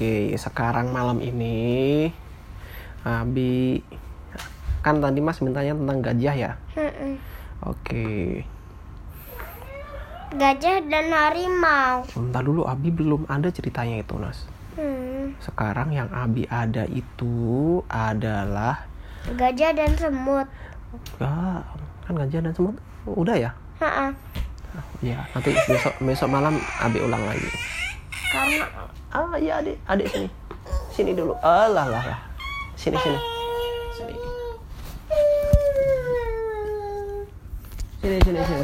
Oke, sekarang malam ini Abi kan tadi Mas mintanya tentang gajah ya. Mm-mm. Oke, Gajah dan harimau. bentar dulu Abi belum ada ceritanya itu Mas. Hmm. Sekarang yang Abi ada itu adalah Gajah dan semut. ya kan gajah dan semut udah ya. Ha-ha. Ya nanti besok besok malam Abi ulang lagi. Karena Ah iya adik adik sini sini dulu. Alah lah lah sini sini sini sini sini sini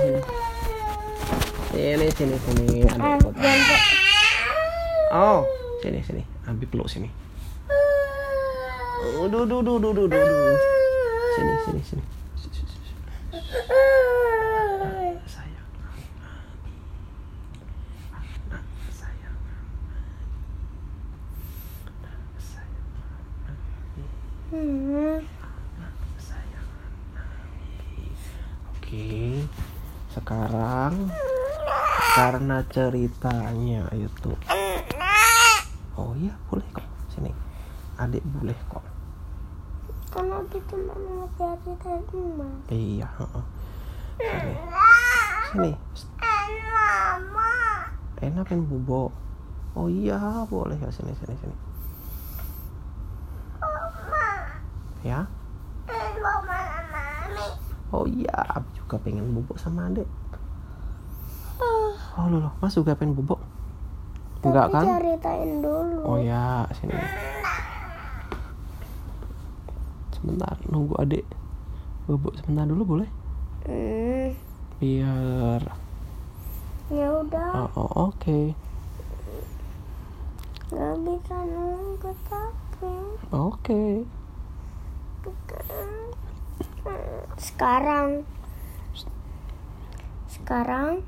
sini sini sini sini ah, adik. Oh sini sini Abi peluk sini. Oh, du du du du du du du. Sini sini sini. Hmm. Oke. Sekarang karena ceritanya itu. Oh iya, boleh kok. Sini. Adik boleh kok. Karena dia cuma mau cerita emas. Iya. Sini. Sini. Enak kan bobo. Oh iya, boleh ya sini sini sini. Ya. Mami. Oh iya, Abi juga pengen bobo sama adek. Oh loh, loh, Mas juga pengen bobo? Enggak kan? ceritain dulu. Oh ya, sini. Sebentar, nunggu adik. Bobo sebentar dulu boleh? Hmm. Biar. Ya udah, Oh, oh, oke. nggak bisa nunggu tapi. Oke. Sekarang. Sekarang.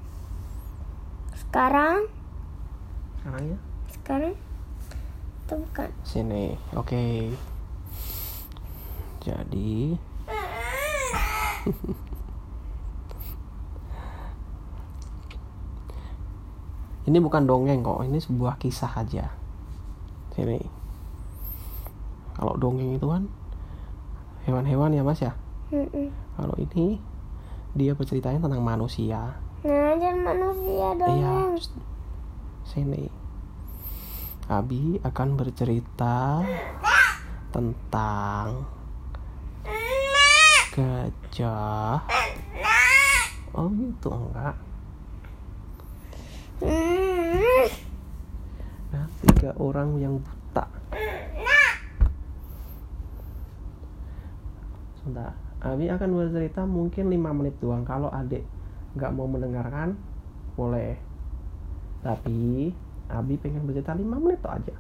Sekarang. Sekarang ya. Sekarang. Itu bukan. Sini. Oke. Jadi, ini bukan dongeng kok, ini sebuah kisah aja. Sini. Kalau dongeng itu kan hewan-hewan ya mas ya. Mm-mm. Kalau ini dia berceritanya tentang manusia. Nah, manusia dong. Iya. Sini. Abi akan bercerita tentang gajah. Oh gitu enggak. Nah, tiga orang yang buta. Sebentar. Abi akan bercerita mungkin 5 menit doang. Kalau adik nggak mau mendengarkan, boleh. Tapi Abi pengen bercerita 5 menit tuh aja.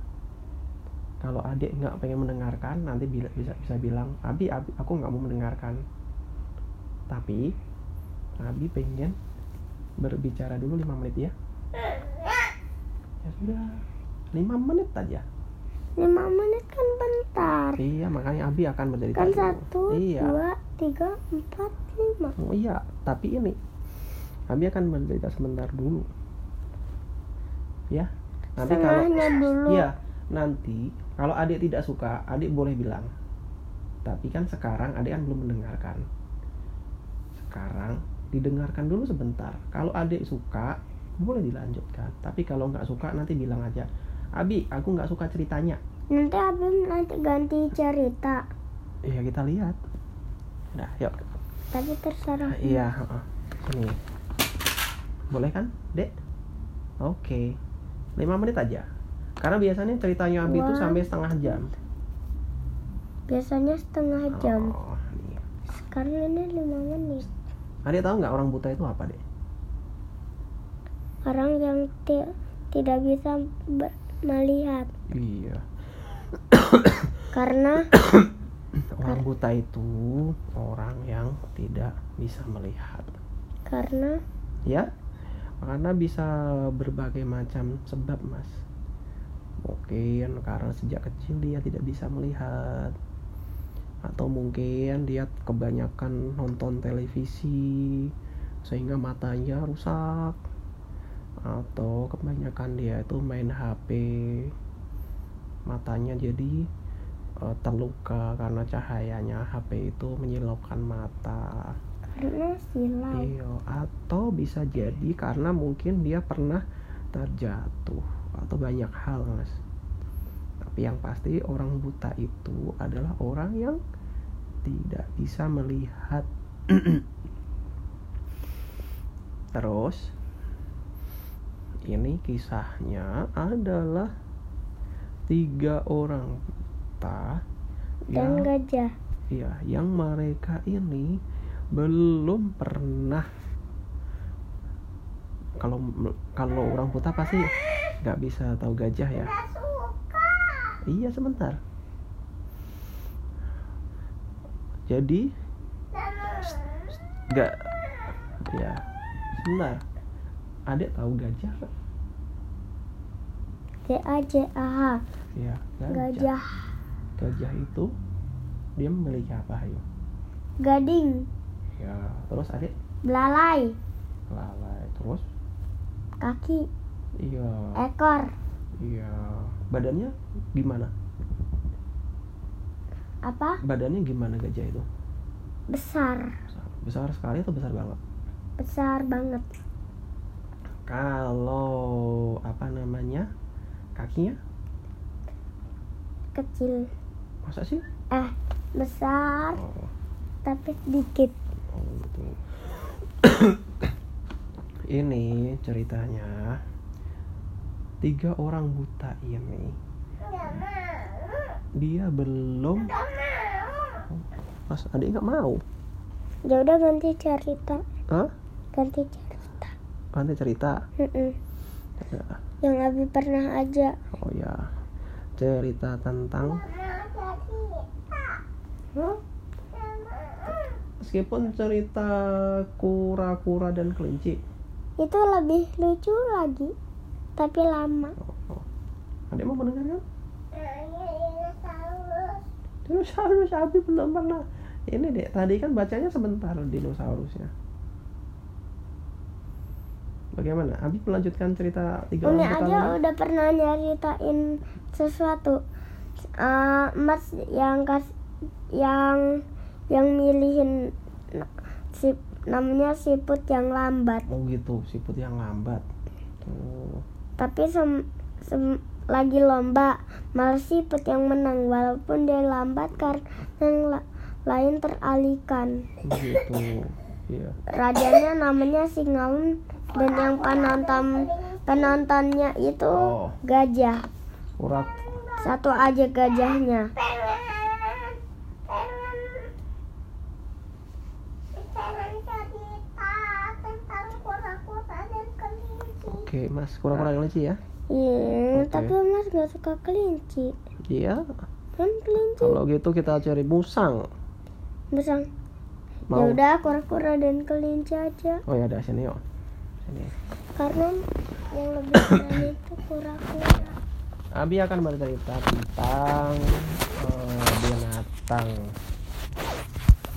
Kalau adik nggak pengen mendengarkan, nanti bila- bisa bisa bilang, Abi, Abi aku nggak mau mendengarkan. Tapi Abi pengen berbicara dulu 5 menit ya. Ya sudah, 5 menit aja. Lima menit kan bentar. Iya, makanya Abi akan bercerita. Kan satu, Iya. dua, tiga, empat, lima. Oh iya, tapi ini Abi akan bercerita sebentar dulu. Ya. Nanti kalau Setengahnya dulu. Iya, nanti kalau adik tidak suka, adik boleh bilang. Tapi kan sekarang adik kan belum mendengarkan. Sekarang didengarkan dulu sebentar. Kalau adik suka, boleh dilanjutkan. Tapi kalau nggak suka, nanti bilang aja, Abi, aku nggak suka ceritanya. Nanti abim nanti ganti cerita. Iya kita lihat. Nah, yuk. Tapi terserah. Iya. Sini. Boleh kan, Dek? Oke. 5 menit aja. Karena biasanya ceritanya Abi itu sampai setengah jam. Biasanya setengah jam. Oh, iya. Sekarang ini lima menit. Adik tahu nggak orang buta itu apa, Dek? Orang yang ti- tidak bisa ber- melihat Iya. karena Orang buta itu orang yang tidak bisa melihat. karena Ya. Karena bisa berbagai macam sebab, Mas. Mungkin karena sejak kecil dia tidak bisa melihat. Atau mungkin dia kebanyakan nonton televisi sehingga matanya rusak. Atau kebanyakan dia itu main HP matanya jadi eh, terluka karena cahayanya HP itu menyilaukan mata karena silau Iya, atau bisa jadi karena mungkin dia pernah terjatuh atau banyak hal, Mas. Tapi yang pasti orang buta itu adalah orang yang tidak bisa melihat. Terus ini kisahnya adalah tiga orang buta dan yang gajah Iya, yang mereka ini belum pernah kalau kalau orang buta pasti nggak bisa tahu gajah ya. Iya sebentar. Jadi nggak ya sebentar. Adek tahu gajah nggak? G A J A H Iya gajah. gajah. Gajah itu dia memiliki apa ayo? gading. Ya terus adek belalai. Lalai terus? Kaki. Iya. Ekor. Iya. Badannya gimana? Apa? Badannya gimana gajah itu? Besar. Besar, besar sekali atau besar banget? Besar banget kalau apa namanya kakinya? Kecil. Masa sih? Eh besar oh, tapi sedikit. Oh gitu. Ini ceritanya tiga orang buta ini dia belum mas adik nggak mau? Ya udah ganti cerita. Hah? ganti cerita nanti cerita Mm-mm. Ya. yang Abi pernah aja Oh ya, cerita tentang meskipun cerita kura-kura dan kelinci. itu lebih lucu lagi tapi lama Oh, oh. Adek mau mendengarkan? Dinosaurus Abi belum pernah. Ini dek, tadi kan bacanya sebentar dinosaurusnya. Bagaimana? Abi melanjutkan cerita tiga Umi orang lagi? udah pernah nyeritain sesuatu Eh, Mas yang kas yang yang milihin si namanya siput yang lambat Oh gitu, siput yang lambat. Tuh. tapi sem, sem- lagi lomba malah siput yang menang walaupun dia lambat karena yang la- lain teralihkan Gitu. Iya. rajanya namanya Singaun dan yang penonton penontonnya itu Oh. gajah Urat satu aja gajahnya Oke, Mas, kura-kura kelinci ya. Iya, Oke. tapi Mas gak suka kelinci. Iya. Kan kelinci Kalau gitu kita cari musang. besar. Ya udah kura-kura dan kelinci aja. Oh ya, ada sini yuk. Karena yang lebih berani itu kura-kura. Abi akan bercerita tentang eh, binatang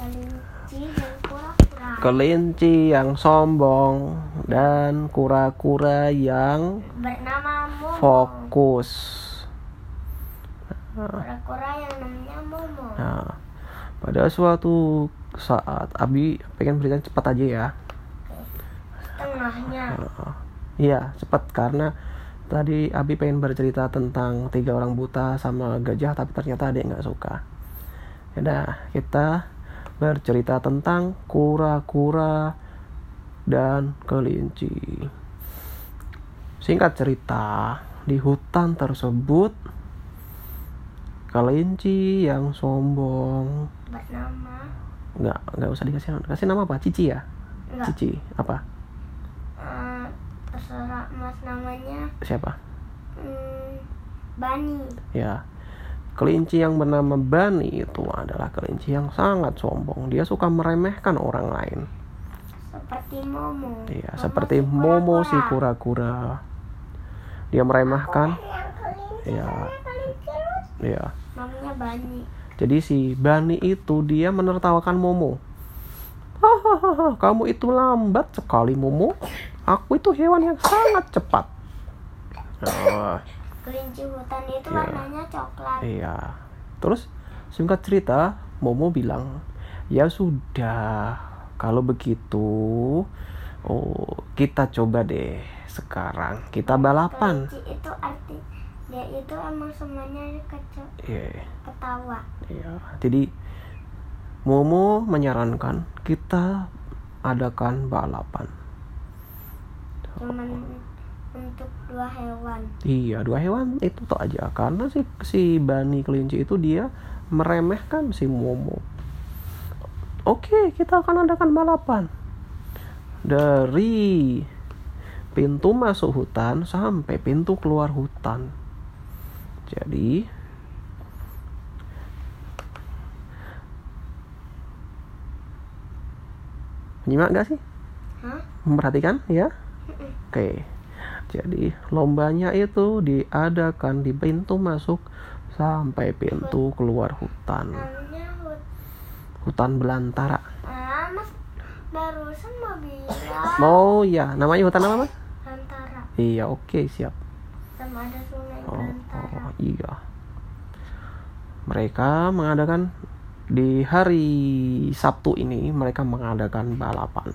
Kelinci dan kura-kura. kelinci yang sombong dan kura-kura yang Bernama Momo. fokus. Kura-kura yang namanya Momo. Nah, pada suatu saat Abi pengen bercerita cepat aja ya. Tengahnya. Iya, cepat karena tadi Abi pengen bercerita tentang tiga orang buta sama gajah, tapi ternyata adik nggak suka. Yaudah, kita bercerita tentang kura-kura dan kelinci. Singkat cerita, di hutan tersebut kelinci yang sombong Bernama nggak nggak usah dikasih kasih nama apa cici ya enggak. cici apa terserah Mas namanya siapa hmm, Bani. Ya, kelinci yang bernama Bani itu adalah kelinci yang sangat sombong. Dia suka meremehkan orang lain. Seperti Momo. Iya, seperti si Momo si kura-kura. Dia meremehkan. Iya. kelinci lu. Ya, Namanya Bani. jadi si Bani itu dia menertawakan Momo. Hahaha, kamu itu lambat sekali Momo. Aku itu hewan yang sangat cepat. Nah, kelinci hutan itu Iya. warnanya coklat Iya. Terus singkat cerita, Momo bilang, "Ya sudah, kalau begitu, oh, kita coba deh sekarang kita balapan." kelinci itu arti dia itu emang semuanya kece Iya. ketawa Iya. Jadi Momo menyarankan kita adakan balapan. Cuman untuk dua hewan Iya, dua hewan itu tuh aja karena si si Bani kelinci itu dia meremehkan si Momo. Oke, kita akan adakan balapan. Dari pintu masuk hutan sampai pintu keluar hutan. Jadi Menyimak gak sih? Hah? Memperhatikan ya? Oke. Jadi lombanya itu diadakan di pintu masuk sampai pintu keluar hutan. Hutan belantara. ah mas barusan mau bilang Oh iya, namanya hutan apa, Mas? Iya, oke, siap. sama ada sungai Oh, oh, iya. Mereka mengadakan di hari Sabtu ini mereka mengadakan balapan.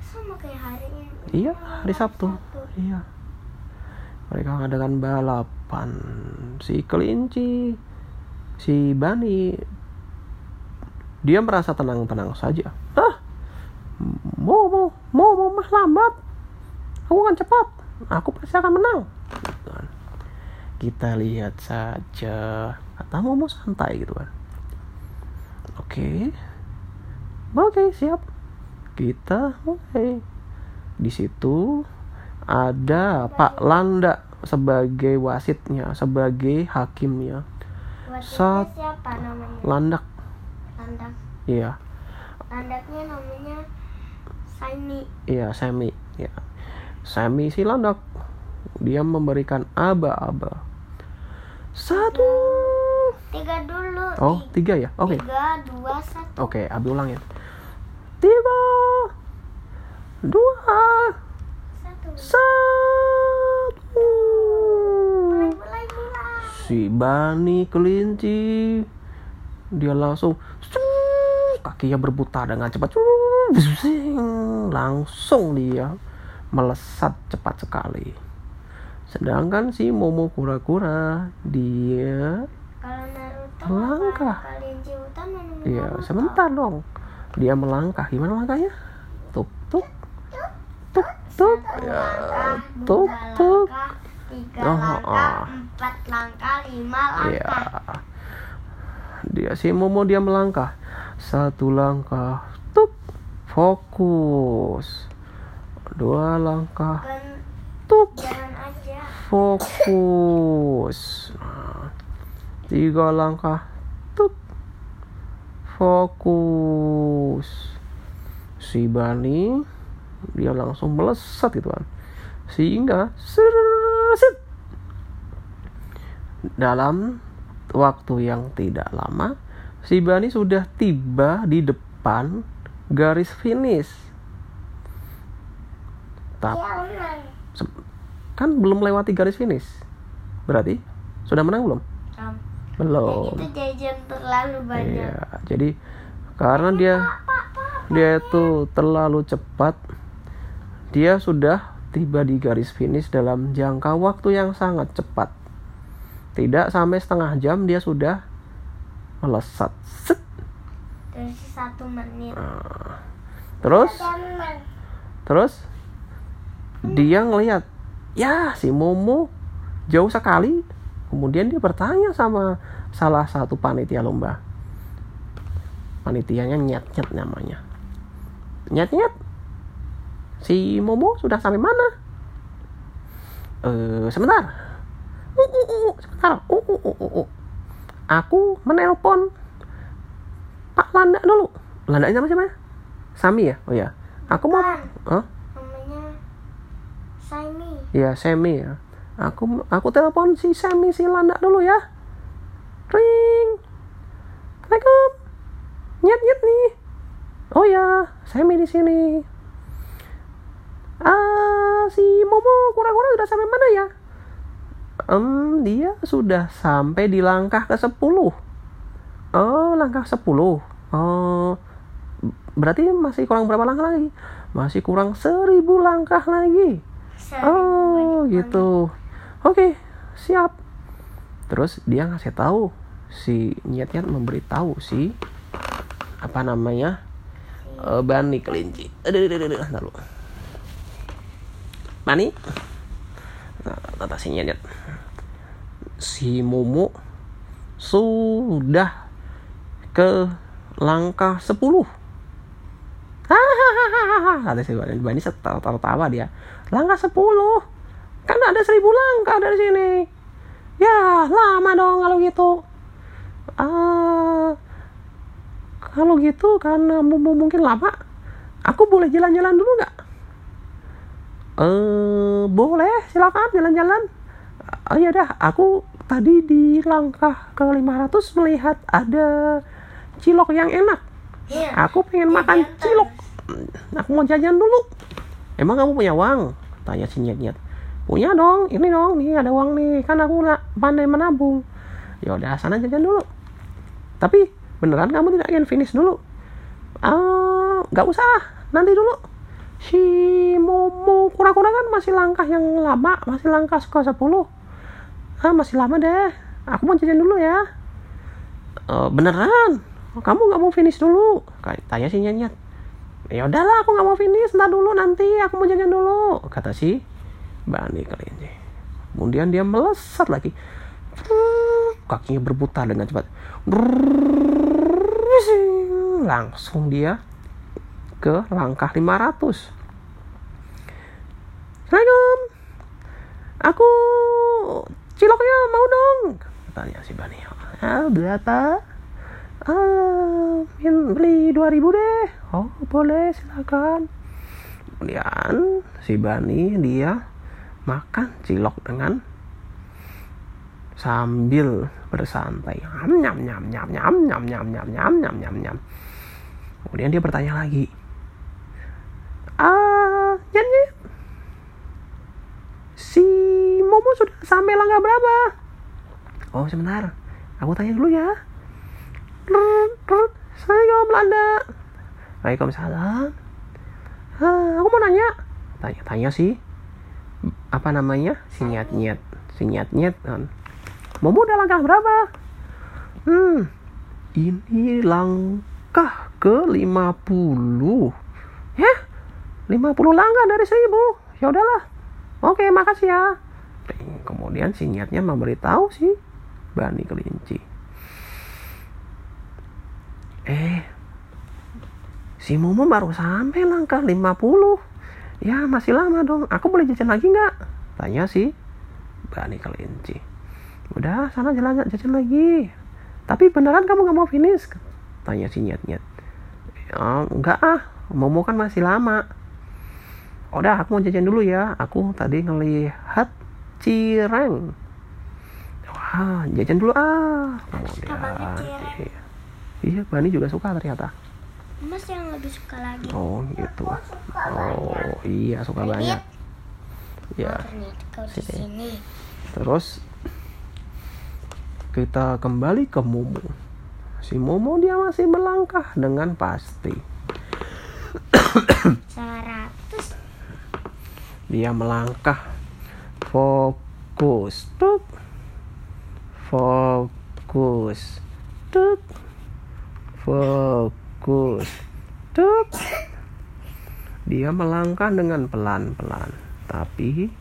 sama kayak hari ini Iya, hari Sabtu. Iya. Mereka mengadakan balapan. Si kelinci, si Bani, dia merasa tenang-tenang saja. Hah? Mau, mau, mau, mau mah lambat. Aku kan cepat. Aku pasti akan menang. Kita lihat saja. Kata Momo santai gitu kan. Oke. Oke, siap. Kita mulai. Di situ ada Pak Landa sebagai wasitnya, sebagai hakimnya. Wasitnya Sat- siapa namanya Landak, landak iya, landaknya namanya Saini iya Semi, ya. Semi si Landak. Dia memberikan aba-aba. Satu. tiga dulu Oh, tiga ya? Oke. tiga dua satu Oke, Abi ulangin. Tiga. Dua. satu Satu. mulai mulai mulai si Bani kelinci dia langsung kakinya berputar dengan cepat langsung dia melesat cepat sekali sedangkan si Momo kura-kura dia Naruto Melangkah. ya Naruto? sebentar dong dia melangkah gimana langkahnya tuk tuk ya tuk tuk tiga Oh, langkah, oh. empat langkah, lima langkah. Dia si Momo dia melangkah. Satu langkah, tuk, fokus. Dua langkah, tuk, fokus. Tiga langkah, tuk, fokus. Si Bani dia langsung melesat gitu kan. Sehingga set, dalam waktu yang tidak lama, si Bani sudah tiba di depan garis finish. Tapi kan belum melewati garis finish. Berarti sudah menang belum? Ram. Belum. Itu jajan terlalu banyak. Iya, jadi karena dia dia itu terlalu cepat, dia sudah tiba di garis finish dalam jangka waktu yang sangat cepat. Tidak sampai setengah jam dia sudah melesat. Set. Terus satu menit. Nah, Terus, terus dia ngelihat, ya si Momo jauh sekali. Kemudian dia bertanya sama salah satu panitia lomba. Panitianya nyet nyet namanya. Nyet nyet. Si Momo sudah sampai mana? Eh, sebentar. Uh, uh, uh, sebentar. Uh, uh, uh, uh, uh. Aku menelpon Pak Landa dulu. Landanya nama siapa? Sami ya? Oh ya. Aku mau. Hah? Namanya Saini. Ya, Semi ya. Aku aku telepon si Semi si Landa dulu ya. Ring. Assalamualaikum. Nyet nyet nih. Oh ya, Semi di sini. Ah, si Momo kura-kura udah sampai mana ya? Em, dia sudah sampai di langkah ke 10. Oh, langkah 10. Oh, berarti masih kurang berapa langkah lagi? Masih kurang 1000 langkah lagi. Oh, gitu. Oke, siap. Terus dia ngasih tahu si Nyet memberitahu si apa namanya? Eh, Bani kelinci. Aduh, aduh, aduh, aduh. Nah, kata si Nyet. Si Momo sudah ke langkah 10 hahaha. Kata si Bani tertawa dia. Langkah 10 kan ada 1000 langkah dari sini. Ya lama dong kalau gitu. Ah kalau gitu karena mungkin lama aku boleh jalan-jalan dulu nggak eh boleh silakan jalan-jalan. Oh ya dah aku tadi di langkah ke 500 melihat ada cilok yang enak. Iya. aku pengen makan cilok. Aku mau jajan dulu. Emang kamu punya uang? Tanya si nyet nyet punya dong ini dong nih ada uang nih. Kan aku pandai menabung. Ya udah sana jajan dulu. Tapi beneran kamu tidak ingin finish dulu? Ah nggak usah. Nanti dulu si Momo kura-kura kan masih langkah yang lama masih langkah ke 10 ah masih lama deh. Aku mau jajan dulu ya. "Eh, beneran? Kamu nggak mau finish dulu? Tanya si nyanyat ya udahlah aku nggak mau finish. Ntar dulu nanti aku mau jajan dulu kata si Bani kelinci kemudian dia melesat lagi. Kakinya berputar dengan cepat. Langsung dia ke langkah 500 Assalamualaikum aku ciloknya mau dong tanya si Bani ah berapa ah beli 2000 deh oh boleh silakan kemudian si Bani dia makan cilok dengan sambil bersantai nyam nyam nyam nyam nyam nyam nyam nyam nyam nyam nyam kemudian dia bertanya lagi ah nyanyi si Momo sudah sampai langkah berapa? Oh sebentar. Aku tanya dulu ya. Assalamualaikum Belanda. Waalaikumsalam. Ah, aku mau nanya. Tanya tanya sih. Apa namanya? Si nyet nyet si nyet nyet kan? Momo udah langkah berapa? Hmm ini langkah ke 50 ya 50 langkah dari 1000 ya udahlah. Oke makasih ya. Ting. kemudian si nyetnya memberitahu si Bani kelinci. Eh si Momo baru sampai langkah 50 ya masih lama dong. Aku boleh jajan lagi nggak? Tanya si Bani kelinci. Udah sana jalan jajan lagi. Tapi beneran kamu nggak mau finish? Tanya si nyet nyet ya, enggak ah. Momo kan masih lama udah aku mau jajan dulu ya. Aku tadi ngelihat cireng. Wah jajan dulu ah. Kemudian cireng. iya. Iya Bani juga suka ternyata. Mas yang lebih suka lagi. oh gitu. Suka oh iya suka banyak. Ya Ternyata kau di sini. Terus kita kembali ke Momo. Si Momo dia masih melangkah dengan pasti. 100 Dia melangkah. Fokus, tuk, fokus, tuk, fokus, tuk. Dia melangkah dengan pelan-pelan, tapi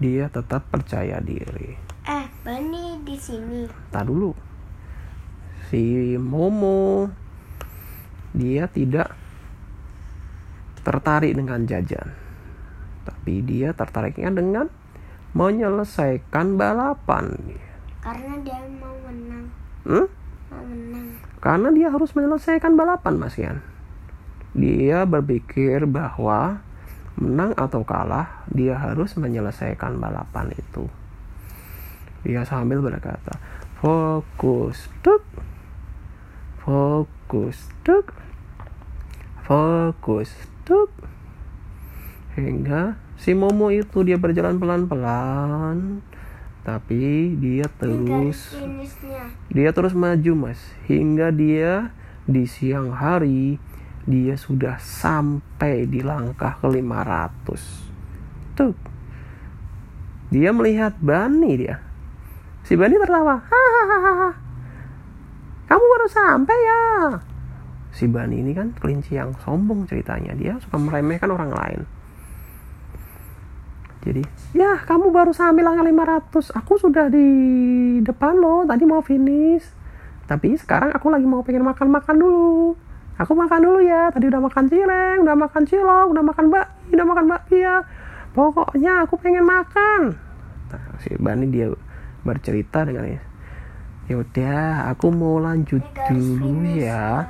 dia tetap percaya diri. Eh, Bani di sini. tak dulu. Si Momo dia tidak tertarik dengan jajan tapi dia tertariknya dengan menyelesaikan balapan Karena dia mau menang. Hmm? Mau menang. karena dia harus menyelesaikan balapan Mas Ian dia berpikir bahwa menang atau kalah dia harus menyelesaikan balapan itu dia sambil berkata fokus tuk fokus tuk fokus tuk hingga si Momo itu dia berjalan pelan-pelan tapi dia terus dia terus maju mas. Hingga dia di siang hari dia sudah sampai di langkah ke 500 tuh. Dia melihat Bani dia. Si Bani tertawa. Hahaha. Kamu baru sampai ya. Si Bani ini kan kelinci yang sombong ceritanya. Dia suka meremehkan orang lain jadi ya kamu baru sampai langkah 500 aku sudah di depan loh tadi mau finish. Tapi sekarang aku lagi mau pengen makan-makan dulu. Aku makan dulu ya. Tadi udah makan cireng udah makan cilok udah makan bakmi udah makan bakpia pokoknya aku pengen makan. Nah, si Bani dia bercerita dengan ya udah aku mau lanjut dulu finish. ya.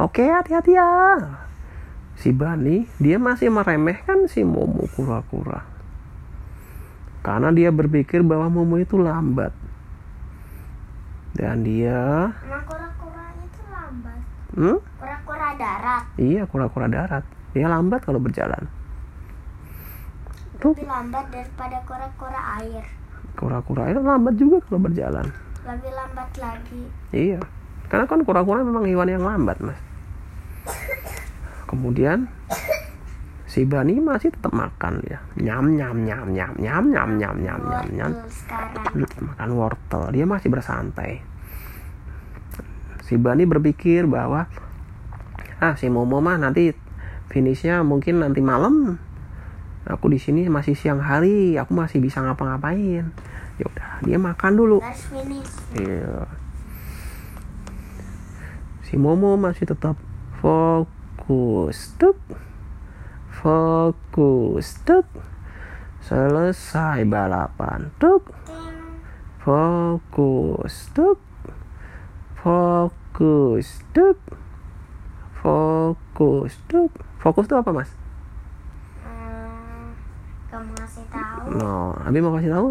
Oke hati-hati ya. Si Bani dia masih meremehkan si Momo kura-kura karena dia berpikir bahwa Momo itu lambat dan dia Emang kura-kura itu lambat. hmm? Kura-kura darat. iya kura-kura darat dia lambat kalau berjalan tuh Lebih lambat daripada kura-kura air. kura-kura itu lambat juga kalau berjalan Lebih lambat lagi. iya karena kan kura-kura memang hewan yang lambat mas kemudian si Bani masih tetap makan ya nyam nyam nyam nyam nyam nyam nyam nyam nyam nyam. Hmm, makan wortel dia masih bersantai si Bani berpikir bahwa ah si Momo mah nanti finishnya mungkin nanti malam aku di sini masih siang hari aku masih bisa ngapa-ngapain ya udah dia makan dulu. Iya. Si Momo masih tetap fokus. Tuk. Fokus. Tuk. Selesai balapan. Tuk. Fokus. Tuk. Fokus. Tuk. Fokus. Tuk. Fokus itu apa, Mas? Hmm, kamu ngasih tahu. No, Abi mau kasih tahu.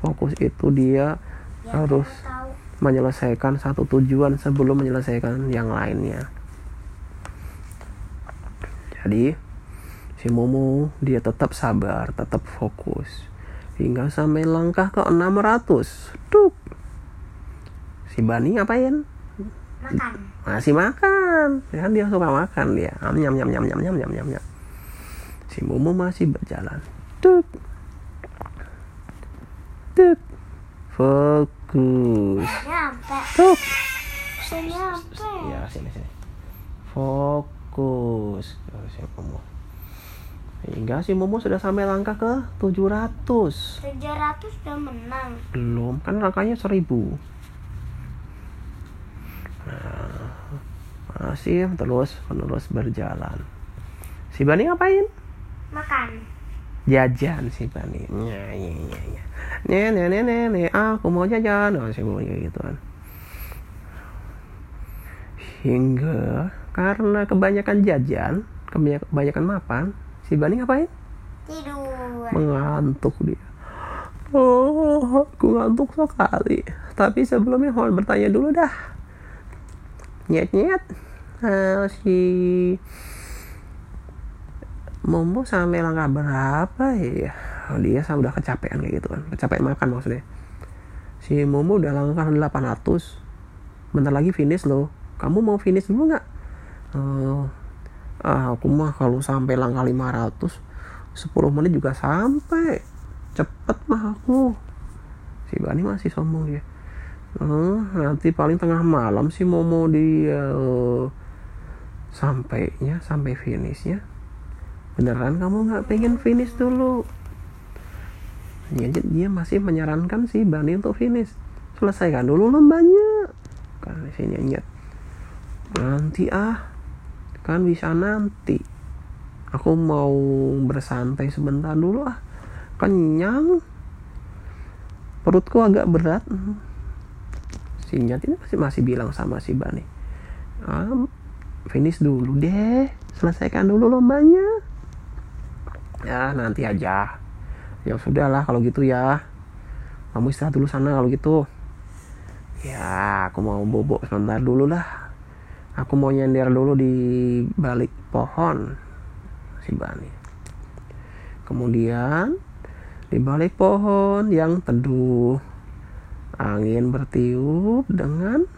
Fokus itu dia Ya, harus menyelesaikan satu tujuan sebelum menyelesaikan yang lainnya. Jadi si Momo dia tetap sabar, tetap fokus hingga sampai langkah ke 600. Tuk. Si Bani ngapain? Makan. Masih makan. Ya kan dia suka makan dia. Am, Nyam nyam nyam nyam nyam nyam nyam nyam. Si Momo masih berjalan. Tuk. Tuk. Fokus. Nyampe. Ya, sini sini. Fokus. Oh, si Momo. Hingga si Momo sudah sampai langkah ke 700. 700 udah menang. Belum, kan langkahnya 1000. Nah, masih terus menerus berjalan. Si Bani ngapain? Makan. Jajan si Bani. Ya, ya, ya, ya. Nih, nih, nih, nih, nih, aku mau jajan. Oh, si Momo kayak gitu kan. Hingga karena kebanyakan jajan, kebanyak- kebanyakan mapan, si Bani ngapain? Tidur. mengantuk dia. Oh, aku ngantuk sekali. Tapi sebelumnya mohon bertanya dulu dah. Nyet nyet. Ah, si Momo sampai langkah berapa ya? Oh, dia sama udah kecapean kayak gitu kan. Kecapean makan maksudnya. Si Momo udah langkah 800. Bentar lagi finish loh. Kamu mau finish dulu nggak? Ah, aku mah kalau sampai langkah 500 10 menit juga sampai. Cepet mah aku. Si Bani masih sombong dia. Eh, nanti paling tengah malam sih mau mau dia eh, sampainya sampai finishnya. Beneran kamu nggak pengen finish dulu? Dia, dia masih menyarankan si Bani untuk finish. Selesaikan dulu lombanya kan di sini nyet nanti ah kan bisa nanti. Aku mau bersantai sebentar dulu ah kenyang. Perutku agak berat. Si Nyat masih masih bilang sama si Bani ah, finish dulu deh. Selesaikan dulu lombanya. Ya nanti aja. Ya sudahlah kalau gitu ya. Kamu istirahat dulu sana kalau gitu. Ya aku mau bobok sebentar dulu lah aku mau nyender dulu di balik pohon si Bani. Kemudian di balik pohon yang teduh angin bertiup dengan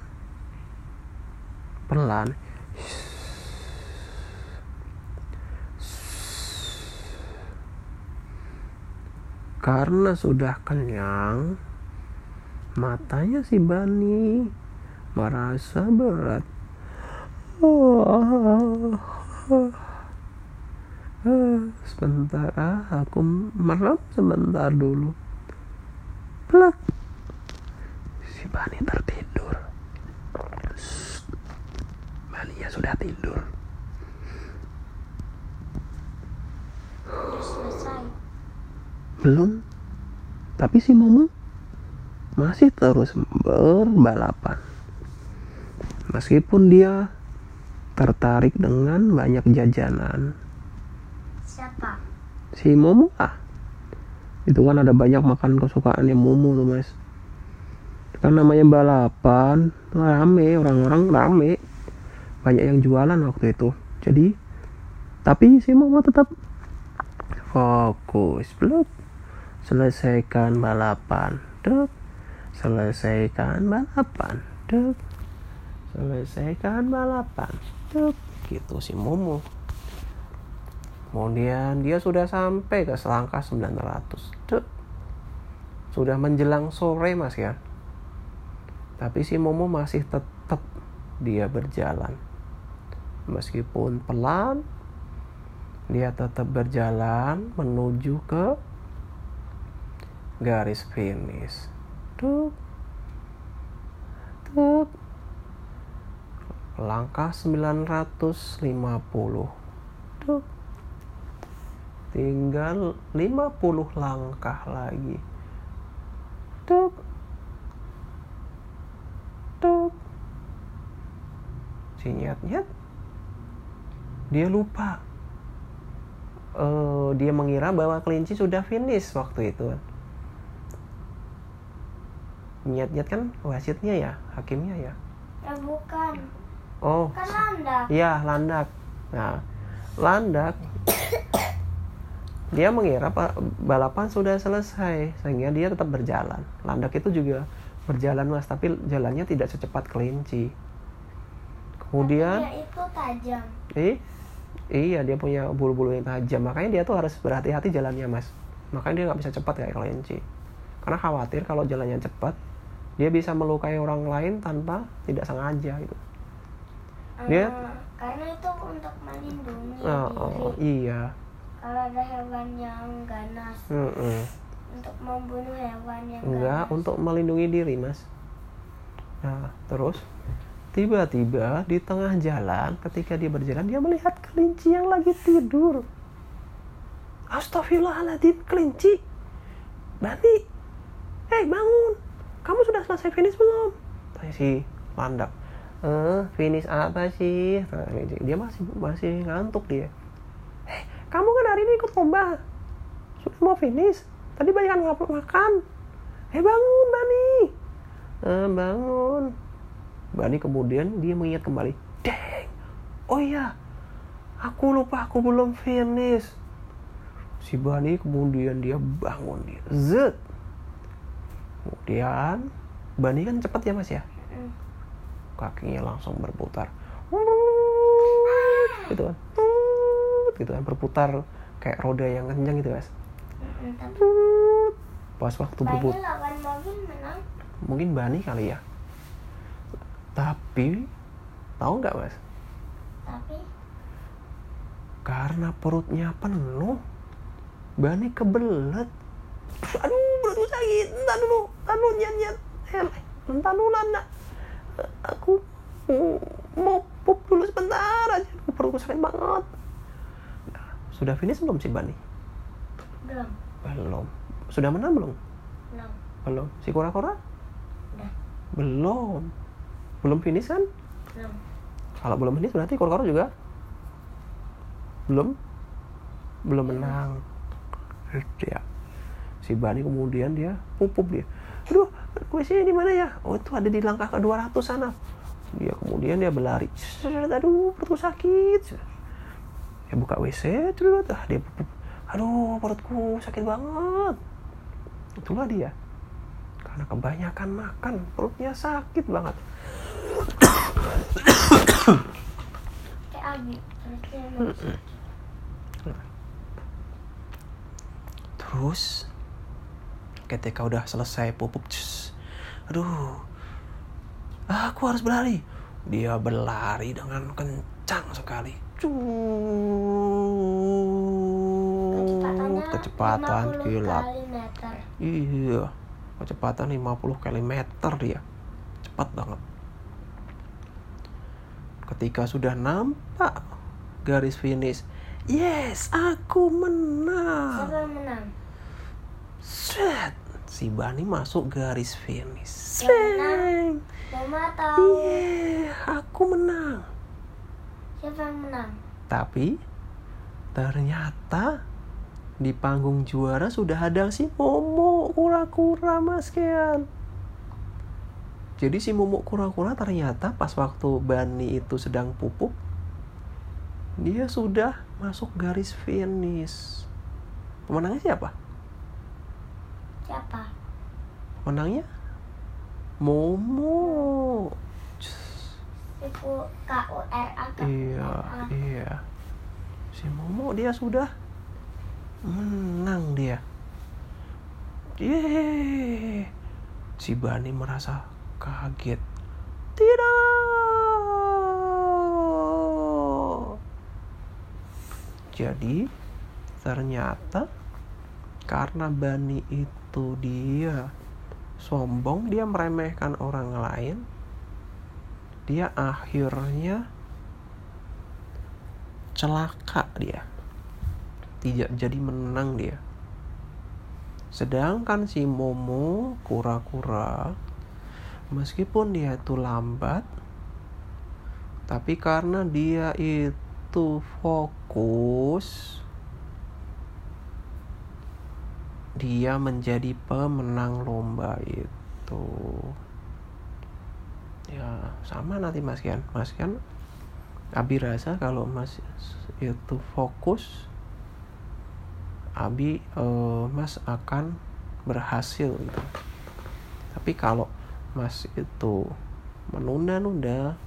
pelan. Karena sudah kenyang matanya si Bani merasa berat oh, sebentar ah aku merem sebentar dulu. Plak si Bani tertidur Bani ya sudah tidur. Selesai. belum. Tapi si Momo masih terus berbalapan. Meskipun dia tertarik dengan banyak jajanan. Siapa? si Momo ah. Itu kan ada banyak makan kesukaannya Momo tuh mas. Kan namanya balapan rame orang-orang rame. Banyak yang jualan waktu itu. Jadi tapi si Momo tetap fokus belum. Selesaikan balapan dek selesaikan balapan dek selesaikan balapan. Dek gitu si Momo kemudian dia sudah sampai ke selangkah 900 dek sudah menjelang sore mas ya. Tapi si Momo masih tetap dia berjalan. Meskipun pelan dia tetap berjalan menuju ke garis finish. Tuk. Tuk. Langkah 950 Tuk. tinggal 50 langkah lagi Tuk. Tuk. si nyet-nyet dia lupa Eh, dia mengira bahwa kelinci sudah finish waktu itu nyet-nyet kan wasitnya ya hakimnya ya Ya bukan. Oh Kan landak. Iya, landak. Nah, landak dia mengira balapan sudah selesai sehingga dia tetap berjalan. Landak itu juga berjalan mas, tapi jalannya tidak secepat kelinci. Kemudian, dia itu tajam. eh, iya dia punya bulu-bulu yang tajam, makanya dia tuh harus berhati-hati jalannya mas. Makanya dia nggak bisa cepat kayak kelinci. Karena khawatir kalau jalannya cepat, dia bisa melukai orang lain tanpa tidak sengaja gitu. Dia- Eh, karena itu untuk melindungi Oh, diri. oh, iya. Kalau ada hewan yang ganas, Mm-mm. untuk membunuh hewan yang Enggak, ganas. untuk melindungi diri, Mas. Nah, terus tiba-tiba di tengah jalan ketika dia berjalan dia melihat kelinci yang lagi tidur. Astagfirullahaladzim, kelinci. Bani, eh bangun. Kamu sudah selesai finish belum? Tanya si landak. Eh, finish apa sih? Dia masih masih ngantuk dia. Eh, kamu kan hari ini ikut lomba. Sudah mau finish. Tadi banyak ngap- makan. Eh bangun Bani. Eh, bangun. Bani kemudian dia mengingat kembali. Deng. Oh iya. Aku lupa aku belum finish. Si Bani kemudian dia bangun dia. Zet. Kemudian Bani kan cepat ya mas ya. Kakinya langsung berputar. Gitu kan. Gitu kan berputar kayak roda yang kencang gitu tapi Pas waktu berputar. mungkin Bani kali ya. Tapi tahu nggak mas? Tapi? Karena perutnya penuh Bani kebelet. Aduh perutku sakit. Entar dulu nyat entar dulu anak aku mm, mau pup dulu sebentar aja. Perutku sakit banget. Nah, sudah finish belum sih Bani belum, belum. Sudah menang belum? Belum. belum. Si kura-kura? Udah. belum. Belum finish kan? Belum. kalau belum finish berarti kura-kura juga? Belum? Belum menang. Ya si Bani kemudian dia pupuk dia kuisnya di mana ya? Oh itu ada di langkah ke 200 sana dia kemudian dia berlari. Aduh perutku sakit. Dia buka WC terus ah, dia aduh perutku sakit banget. Itulah dia. Karena kebanyakan makan perutnya sakit banget. Terus ketika udah selesai pupuk cus, aduh. Aku harus berlari. Dia berlari dengan kencang sekali. Cut, kecepatan 50 kilat iya. Kecepatan 50 km dia. Cepat banget. Ketika sudah nampak garis finish yes aku menang. Siapa yang menang Set. Si Bani masuk garis finish. Sreng. Mama tahu Yeah, aku menang. siapa yang menang Tapi ternyata di panggung juara sudah ada si Momo kura-kura Mas Kean. Jadi si Momo kura-kura ternyata pas waktu Bani itu sedang pupuk dia sudah masuk garis finish. Pemenangnya siapa? Siapa Pemenangnya Momo. itu K U R A Iya, iya. Si Momo dia sudah menang dia. Yeay. Si Bani merasa kaget. Tidak. Jadi ternyata karena Bani itu dia sombong, dia meremehkan orang lain, dia akhirnya celaka dia. Tidak jadi menang dia. Sedangkan si Momo kura-kura meskipun dia itu lambat tapi karena dia itu fokus dia menjadi pemenang lomba itu. Ya sama nanti Mas Kian. Mas Kian Abi rasa kalau Mas itu fokus Abi eh, Mas akan berhasil gitu. Tapi kalau Mas itu menunda-nunda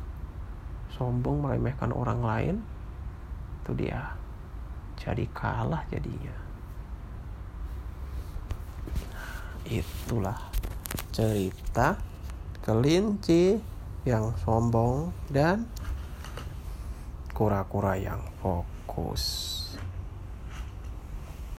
sombong meremehkan orang lain itu dia jadi kalah jadinya itulah cerita kelinci yang sombong dan kura-kura yang fokus.